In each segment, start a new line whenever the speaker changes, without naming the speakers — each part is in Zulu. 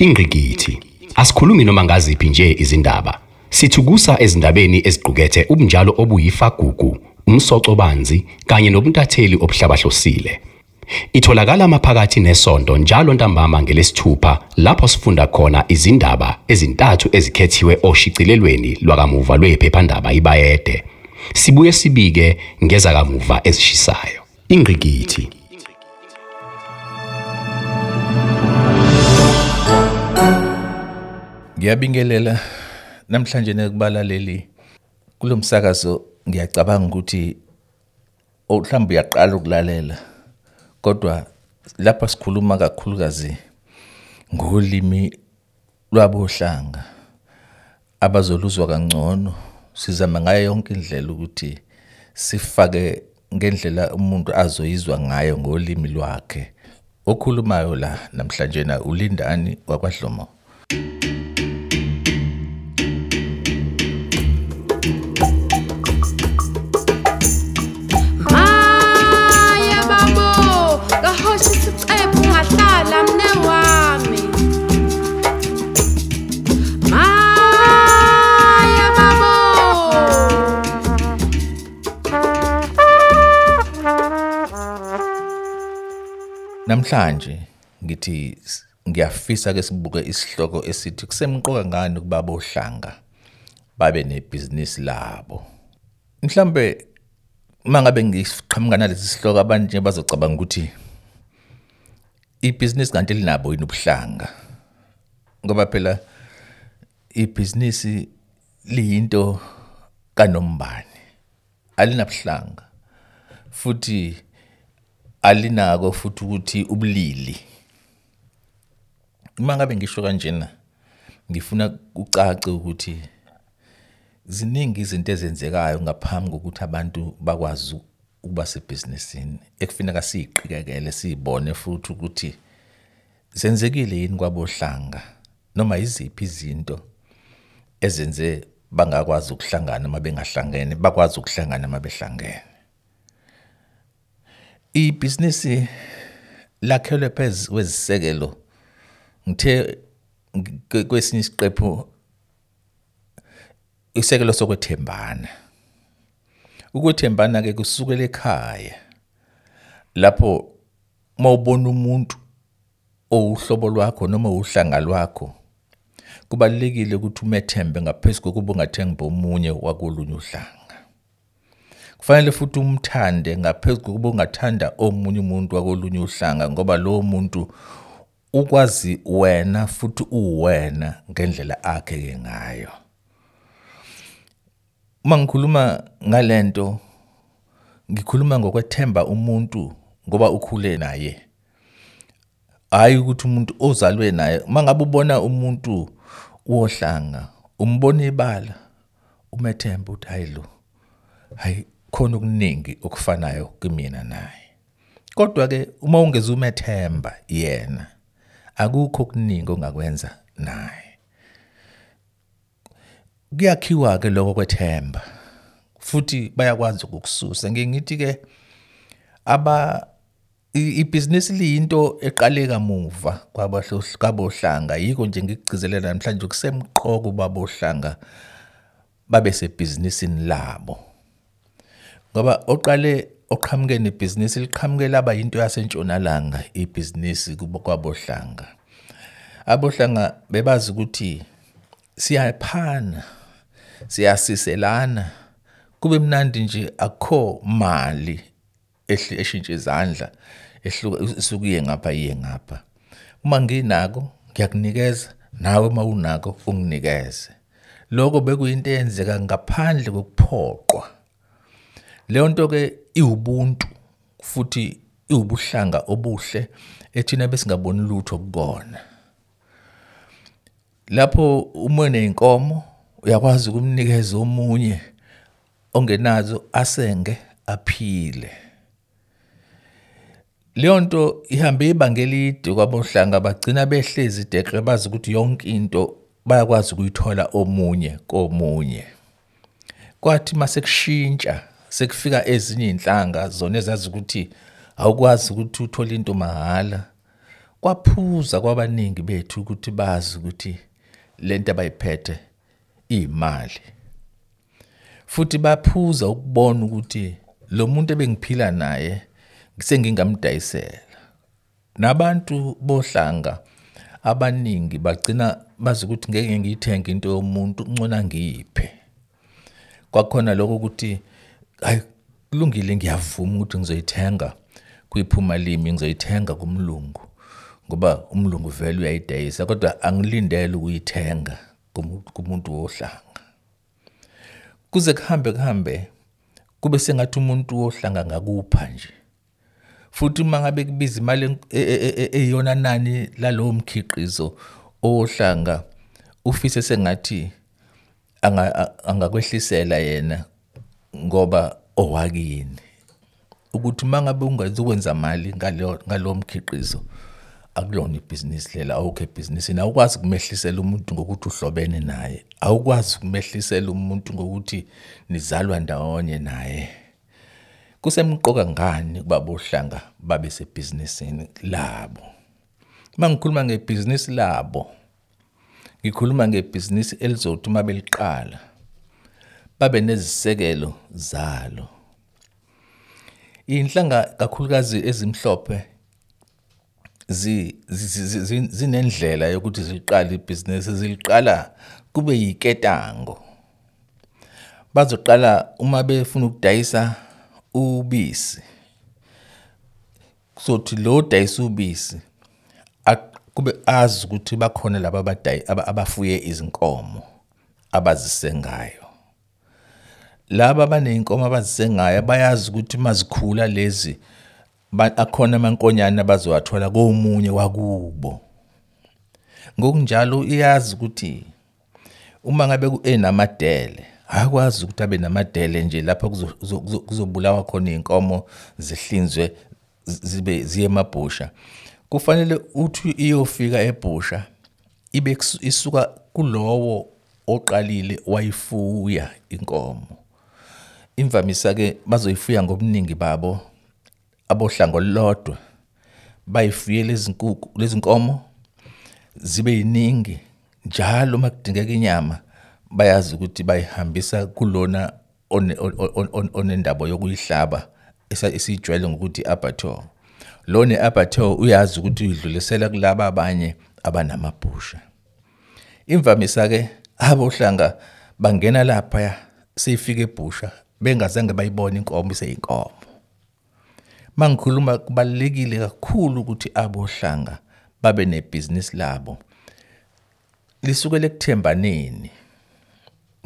Ingqikithi asikhulumi noma ngaziphi nje izindaba. Sithukusa ezindabeni eziqukethe ubunjalo obuyifagugu, umsoco banzi kanye nobuntatheli obuhlabahlosile. Itholakala maphakathi nesonto njalo ntambama ngelesithupha lapho sifunda khona izindaba ezintathu ezikhethiwe oshicilelweni lwakamuva lwephephandaba iBayede. Sibuye sibike ngezakamuva ezishisayo. Ingqikithi
Ngiyabingelela. Namhlanje nekubalaleli kulomsakazo ngiyacabanga ukuthi mhlawumbe uyaqala ukulalela kodwa lapha sikhuluma kakhulukazi ngolimi lwabohlanga abazoluzwa kangcono. Sizama ngayo yonke indlela ukuthi sifake ngendlela umuntu azoyizwa ngayo ngolimi lwakhe. Okhulumayo la namhlanje na ulindani kwakwadlomo
Maya
Namhlanje ngithi ngiyafisa ke sibuke isihloko esithi kusemqoka ngani ukuba bohlanga babe nebhizinisi labo. Mhlambe mangabe ngiqhamuka nalesi sihloko abantu nje bazocabanga ukuthi ibhizinisi kanti linabo yini ubuhlanga. Ngoba phela ibhizinisi liyinto kanombani alinabuhlanga futhi alinako futhi ukuthi ubulili. Uma ngabe ngisho kanjena ngifuna ucace ukuthi ziningi izinto ezenzekayo ngaphambi kokuthi abantu bakwazi ukuba sebhizinisini ekufuneka siyiqikekele siyibone futhi ukuthi zenzekile yini kwabohlanga noma yiziphi izinto ezenze bangakwazi ukuhlangana uma bengahlangene bakwazi ukuhlangana uma behlangene. Ibhizinisi lakhelwe phezu kwezisekelo ngithe ngi- kwesinye isiqephu isekelo sokwethembana. Ukwethembana ke kusukela ekhaya lapho mawubona umuntu owuhlobo lwakho noma uhlanga lwakho kubalekile ukuthi umethembe ngaphezulu kokuba ungathembi omunye wakolunye uhlanga. Kufanele futhi umthande ngaphezulu kokuba ungathanda omunye umuntu wakolunye uhlanga ngoba lowo muntu ukwazi wena futhi uwena ngendlela akhe ke ngayo. Uma ngikhuluma ngalento ngikhuluma ngokwethemba umuntu ngoba ukhule naye. Hayi ukuthi umuntu ozalwe naye mangabe ubona umuntu wohlanga umbona ibala umethemba uthi hayi lo hayi khona okuningi okufanayo kimina naye. Kodwa ke uma ungeze umethemba yena akukho okuningi ongakwenza naye. Kuyakhiwa ke lokho kwethemba futhi bayakwazi ukukususa. Ngingithi ke aba ibhizinisi liyinto eqale kamuva kwabahlohla kabohlanga yiko nje ngikugcizelela namhlanje kusemqoka babohlanga babe sebhizinisini labo. Ngoba oqale oqhamuke nebhizinisi liqhamuke laba yinto yasentshonalanga ibhizinisi kwabohlanga. Abohlanga bebazi ukuthi siyaphana siyasiselana kube mnandi nje akho mali eshintshe izandla ehluka isukuye ngapha iye ngapha. Uma nginako ngiyakunikeza nawe uma unako unginikeze. Lokho bekuyinto eyenzeka ngaphandle kokuphoqwa. Leyo nto ke iwubuntu futhi iwubuhlanga obuhle ethina besingaboni lutho kukona. Lapho uma nenkomo uyakwazi ukumnikeza omunye ongenazo asenge aphile. Leyo nto ihambe ibanga elide kwabohlanga bagcina behlezi ideqe bazi ukuthi yonke into bayakwazi ukuyithola omunye komunye. Kwathi mase kushintsha sekufika ezinye iy'nhlanga zona ezazi ukuthi awukwazi ukuthi uthole into mahhala kwaphuza kwabaningi bethu ukuthi bazi ukuthi lento abayiphethe imali futhi baphuza ukubona ukuthi lo muntu ebengiphila naye sengingamdayisela. Nabantu bohlanga abaningi bagcina bazi ukuthi ngeke ngiyithenge into yomuntu uncona ngiyiphe kwakhona lokho ukuthi hayi kulungile ngiyavuma ukuthi ngizoyithenga kwiphuma limi ngizoyithenga kumlungu ngoba umlungu vele uyayidayisa kodwa angilindele ukuyithenga kumu- kumuntu wohlanga. Kuze kuhambe kuhambe kube sengathi umuntu wohlanga ngakupha nje. Futhi uma ngabe kubiza imali en- e- e- e- nani lalowo mkhiqizo owohlanga ufise sengathi angakwehlisela yena ngoba owakini. Ukuthi uma ngabe ungazukwenza mali ngalo ngalowo mkhiqizo akulona ibhizinisi lela awukho ebhizinisini. Awukwazi kumehlisela umuntu ngokuthi uhlobene naye. Awukwazi kumehlisela umuntu ngokuthi nizalwa ndawonye naye. Kusemqoka ngani ukuba bohlanga babe sebhizinisini labo? Uma ngikhuluma ngebhizinisi labo ngikhuluma ngebhizinisi elizothi uma beliqala babe nezisekelo zalo. Inhlanga kakhulukazi ezimhlophe zi zi- zi- zi- zinendlela yokuthi ziqale ibhizinisi ziliqala kube yiketango. Bazoqala uma befuna ukudayisa ubisi. Sothi lo dayisa ubisi aq- kube azi ukuthi bakhona laba abadayi aba- abafuye izinkomo abazisengayo. Laba abaneyinkomo abazisengayo bayazi ukuthi mazikhula lezi ba- akhona amankonyane abazowathola komunye wakubo. Ngokunjalo iyazi ukuthi uma ngabe ku- enamadele akwazi ukuthi abe namadele nje lapha kuzo- kuzo- kuzo- kuzobulawa khona iy'nkomo zihlinzwe zi- zibe ziye emabhusha kufanele uthi iyofika ebhusha ibe kus- isuka kulowo oqalile wayifuya inkomo. Imvamisa ke bazoyifuya ngobuningi babo abohlanga olulodwa bayifuye lezi nkukhu lezi nkomo zibe yiningi njalo uma kudingeka inyama bayazi ukuthi bayihambisa kulona one- on- on- on- onendaba yokuyihlaba esiyijwayele ngokuthi abattoir lo ne-abattoir uyazi ukuthi uyidlulisela kulaba abanye abanamabhusha. Imvamisa-ke abohlanga bangena laphaya seyifika ebhusha bengazange bayibone inkomo iseyinkomo. Uma ngikhuluma kubalulekile kakhulu ukuthi abohlanga babe nebhizinisi labo. Lisukela ekuthembaneni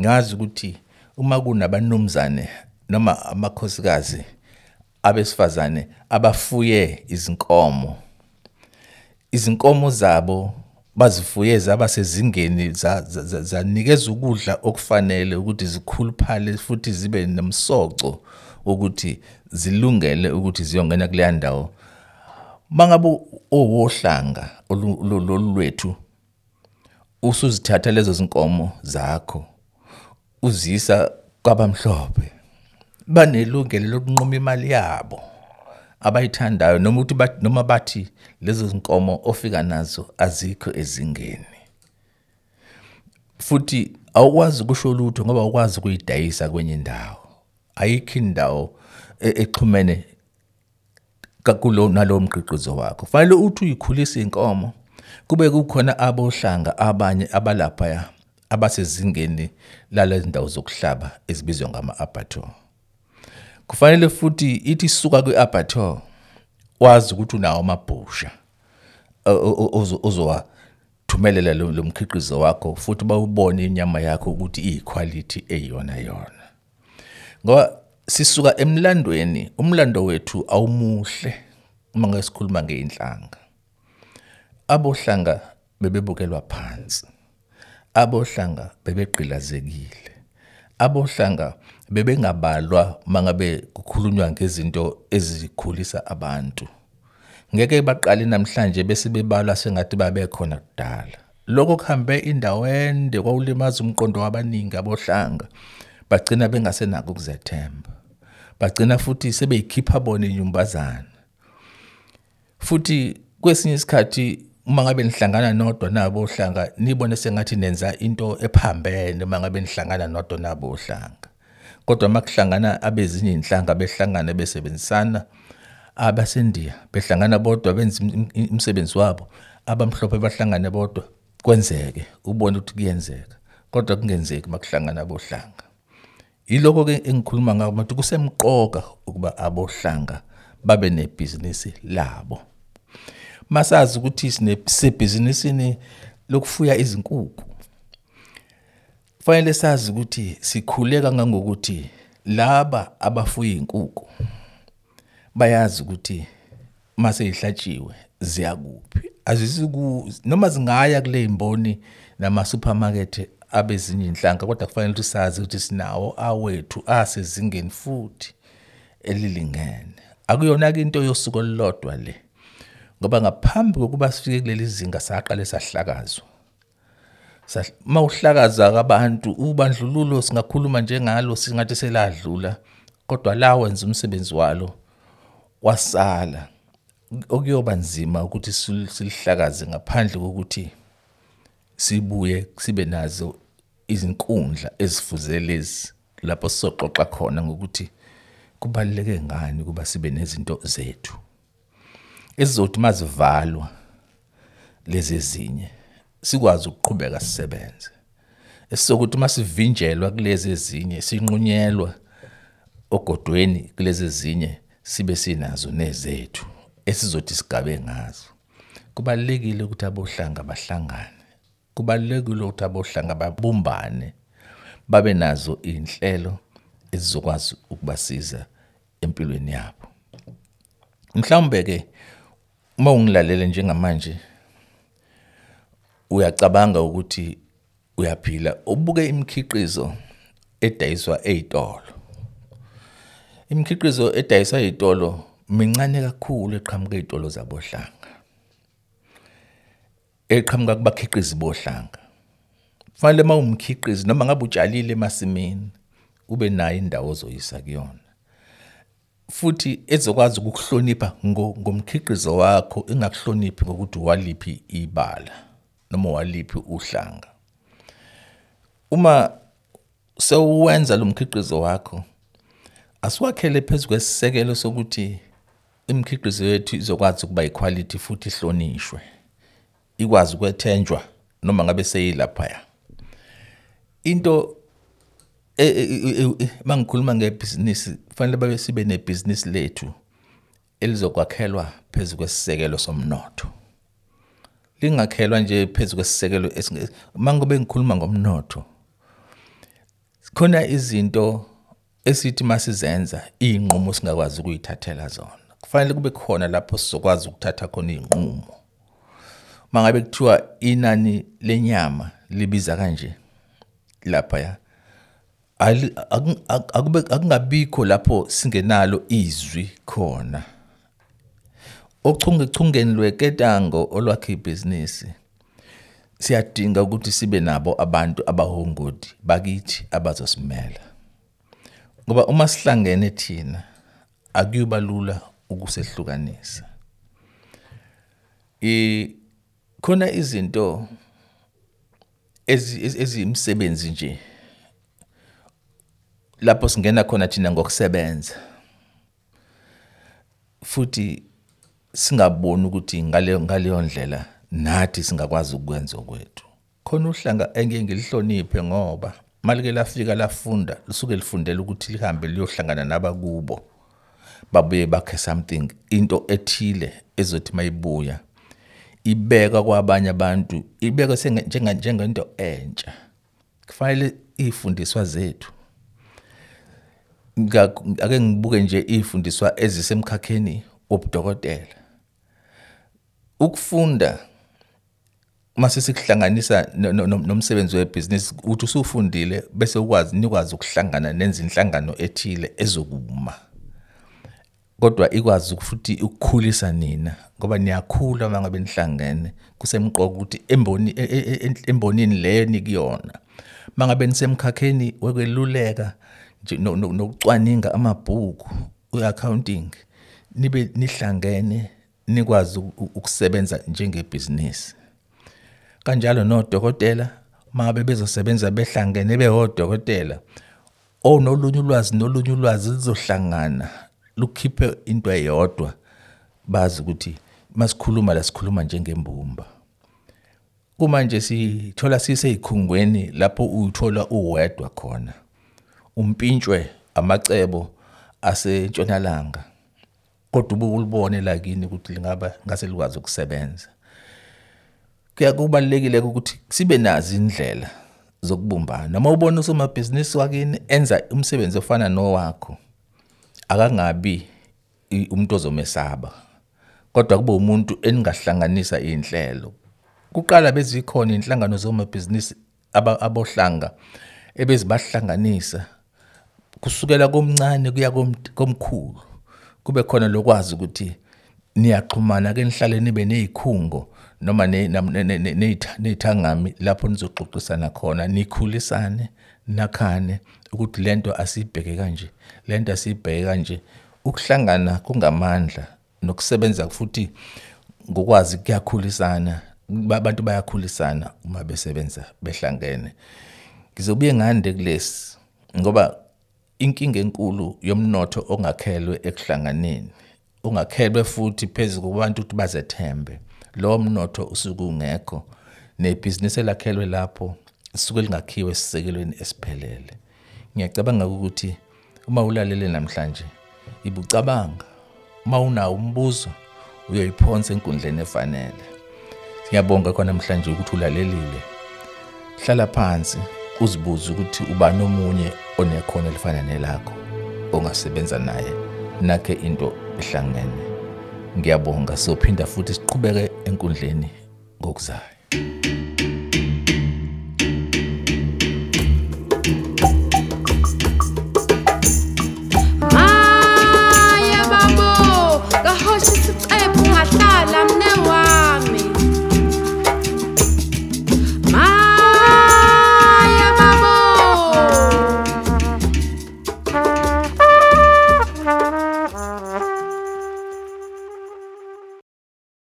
ngazi ukuthi uma kunabanumzane noma amakhosikazi abesifazane abafuye izinkomo izinkomo zabo bazifuye zaba sezingeni za- za- za- zanikeza ukudla okufanele ukuthi zikhuluphale futhi zibe nomsoco ukuthi zilungele ukuthi ziyongena kuleya ndawo. Mangabe owohlanga olu- lo- lolu lwethu usuzithatha lezo zinkomo zakho uzisa kwabamhlophe banelungelo lokunquma imali yabo. Abayithandayo noma ukuthi noma bathi lezo zinkomo ofika nazo azikho ezingeni. Futhi awukwazi ukusho lutho ngoba awukwazi ukuyidayisa kwenye indawo. Ayikho indawo e- exhumene kakulo nalowo mqiqizo wakho. Fanele uthi uyikhulisa inkomo kube kukhona abohlanga abanye abalaphaya abasezingeni lalezi ndawo zokuhlaba ezibizwa ngama-abattoir kufanele futhi ithi suka kwi-abattoir wazi ukuthi unawo amabhusha o- o- ozo- ozowathumelela lo lo mkhiqizo wakho futhi bawubone inyama yakho ukuthi iyikhwalithi eyiyona yona. Ngoba sisuka emlandweni umlando wethu awumuhle uma ngesikhuluma ngeinhlanga abohlanga bebebukelwa phansi abohlanga bebegqilazekile abohlanga bebengabalwa mangabe kukhulunywa ngezinto ezikhulisa abantu. Ngeke baqale namhlanje bese bebalwa sengathi babekhona kudala. Lokho kuhambe indawo ende kwawulimaza umqondo wabaningi abohlanga. Bagcina bengasenako ukuzethemba. Bagcina futhi sebeyikhipha bona inyumbazana futhi kwesinye isikhathi uma ngabe nihlangana nodwa nabo ohlanga nibone sengathi nenza into ephambene uma ngabe nihlangana nodwa nabo ohlanga. Kodwa uma kuhlangana abezinye inhlanga behlangana besebenzisana abasendiya behlangana bodwa benza umsebenzi wabo abamhlophe bahlangane bodwa kwenzeke ubone ukuthi kuyenzeka kodwa kungenzeki uma kuhlangana bohlanga yiloko ke engikhuluma ngako manje kusemqoka ukuba abohlanga babe nebhizinisi labo. Masazi ukuthi sisebhizinisini lokufuya izinkukhu. Fanele sazi ukuthi sikhule kangangokuthi laba abafuya izinkukhu bayazi ukuthi mase ihlatshiwe ziyakuphi. Azisiku noma zingaya kule imboni nama supermarket abezinye inhlanga kodwa kufanele ukuthi sazi ukuthi sinawo awethu asezingeni futhi elilingene. Akuyona ke into yosuku olulodwa le ngoba ngaphambi kokuba sifike kuleli zinga saqale sahlakazwa. Sah- uma uhlakaza kabantu ubandlululo singakhuluma njengalo singathi seladlula kodwa la wenza umsebenzi walo wasala. Okuyoba nzima ukuthi sil- silihlakaze ngaphandle kokuthi sibuye sibe nazo izinkundla ezifuze lezi lapho sizoxoxa khona ngokuthi kubaluleke ngani ukuba sibe nezinto zethu. Ezizothi mazivalwa lezi ezinye. Sikwazi ukuqhubeka sisebenze. Esizokuthi masivinjelwa kulezi ezinye sinqunyelwa ogodweni kulezi ezinye sibe sinazo nezethu esizothi sigabe ngazo. Kubalekile ukuthi abohlanga bahlangane. Kubalekile ukuthi abohlanga babumbane babe nazo inhlelo ezizokwazi ukubasiza empilweni yabo. Mhlawumbe ke uma ungilalele njengamanje uyacabanga ukuthi uyaphila. Ubuke imikhiqizo edayiswa ezitolo imikhiqizo edayiswa ezitolo mincane kakhulu eqhamuka ezitolo zabohlanga. Eqhamuka kubakhiqizi bohlanga. Fanele uma umkhiqizi noma ngabe utshalile emasimini ube nayo indawo ozoyisa kuyona. Futhi ezokwazi ukukuhlonipha ngo- ngomkhiqizo wakho ingakuhloniphi ngokuthi waliphi ibala. Noma waliphi uhlanga. Uma sewuwenza lo mkhiqizo wakho asiwakhele phezu kwesisekelo sokuthi imikhiqizo yethu izokwazi ukuba equality futhi ihlonishwe ikwazi ukwethenjwa noma ngabe seyilaphaya. Into mangikhuluma ngebhizinisi kufanele babe sibe nebhizinisi lethu elizokwakhelwa phezu kwesisekelo somnotho. Lingakhelwa nje phezu kwesisekelo esinge- mangobe ngikhuluma ngomnotho khona izinto esithi masizenza iy'nqumo singakwazi ukuyithathela zona. Kufanele kube khona lapho sizokwazi ukuthatha khona iy'nqumo. Mangabe kuthiwa inani lenyama libiza kanje laphaya ali- aku- aku- akube- akungabikho lapho singenalo izwi khona. Ochungechungeni lweketango olwakhe ibhizinisi siyadinga ukuthi sibe nabo abantu abahongodi bakithi abazosimela. Ngoba uma sihlangene thina akuyoba lula ukusehlukanisa. Khona izinto ezi- ezi- eziyimisebenzi nje lapho singena khona thina ngokusebenza. Futhi singaboni ukuthi ngaleyo ngaleyo ndlela nathi singakwazi ukwenza okwethu. Khona uhlanga engeke ngilihloniphe ngoba malike lafika lafunda lisuke lifundela ukuthi lihambe liyohlangana nabakubo babuye bakhe something into ethile ezothi mayibuya ibeka kwabanye abantu ibeka njenga- njengento entsha. Kufanele ifundiswa zethu. Ake ngibuke nje ifundiswa ezisemkhakheni wobudokotela. Ukufunda mase sikuhlanganisa no- no- no- nomsebenzi webhizinisi uthi usufundile bese ukwazi nikwazi ukuhlangana nenza inhlangano ethile ezokuma. Kodwa ikwazi futhi ukukhulisa nina ngoba niyakhula uma ngabe nihlangene. Kusemqoka ukuthi emboni e- e- e- embonini leyo nikuyona. Uma ngabe nisemkhakheni no- nokucwaninga amabhuku we-accounting nibe nihlangene nikwazi ukusebenza njengebhizinisi. Kanjalo nodokotela mabe bezosebenza behlangene behodokotela onolunye ulwazi nolunye ulwazi lizohlangana lukhiphe into eyodwa bazi ukuthi masikhuluma la sikhuluma njengembumba. Kumanje sithola siseyikhungweni lapho uthola uwedwa khona umpintshwe amacebo asentshonalanga. Kodwa ube ulibone la kini ukuthi lingaba ngase likwazi ukusebenza. Kuya kubalulekile ukuthi sibe nazi indlela zokubumbana. Noma ubona usomabhizinisi wakini enza umsebenzi ofana nowakho akangabi umuntu ozomesaba kodwa kube umuntu eningahlanganisa iy'nhlelo. Kuqala bezikhona iy'nhlangano zomabhizinisi abohlanga ebezibahlanganisa kusukela komncane kuya kom- komkhulu. Kube khona lokwazi ukuthi niyaxhumana ke nihlale nibe nezikhungo noma ne- nam- ne- ne- ne- ney'tha- ney'thangami lapho nizoxoxisana khona nikhulisane nakhane ukuthi lento asiyibheke kanje lento asiyibheke kanje. Ukuhlangana kungamandla nokusebenza futhi ngokwazi kuyakhulisana ba- abantu bayakhulisana uma besebenza behlangene. Ngizobuye ngande kulesi ngoba inkinga enkulu yomnotho ongakhelwe ekuhlanganeni. Ungakhelwe futhi phezu kwabantu ukuthi bazethembe. Lowo mnotho usuke ungekho nebhizinisi elakhelwe lapho lisuke lingakhiwe esisekelweni esiphelele. Ngiyacabanga ukuthi uma ulalele namhlanje ibucabanga. Uma unawo umbuzo uyoyiphonsa enkundleni efanele. Ngiyabonga khona namhlanje ukuthi ulalelile. Hlala phansi. Uzibuze ukuthi uba nomunye onekhono elifana nelakho ongasebenza naye nakhe into ehlangene. Ngiyabonga sophinda futhi siqhubeke enkundleni ngokuzayo.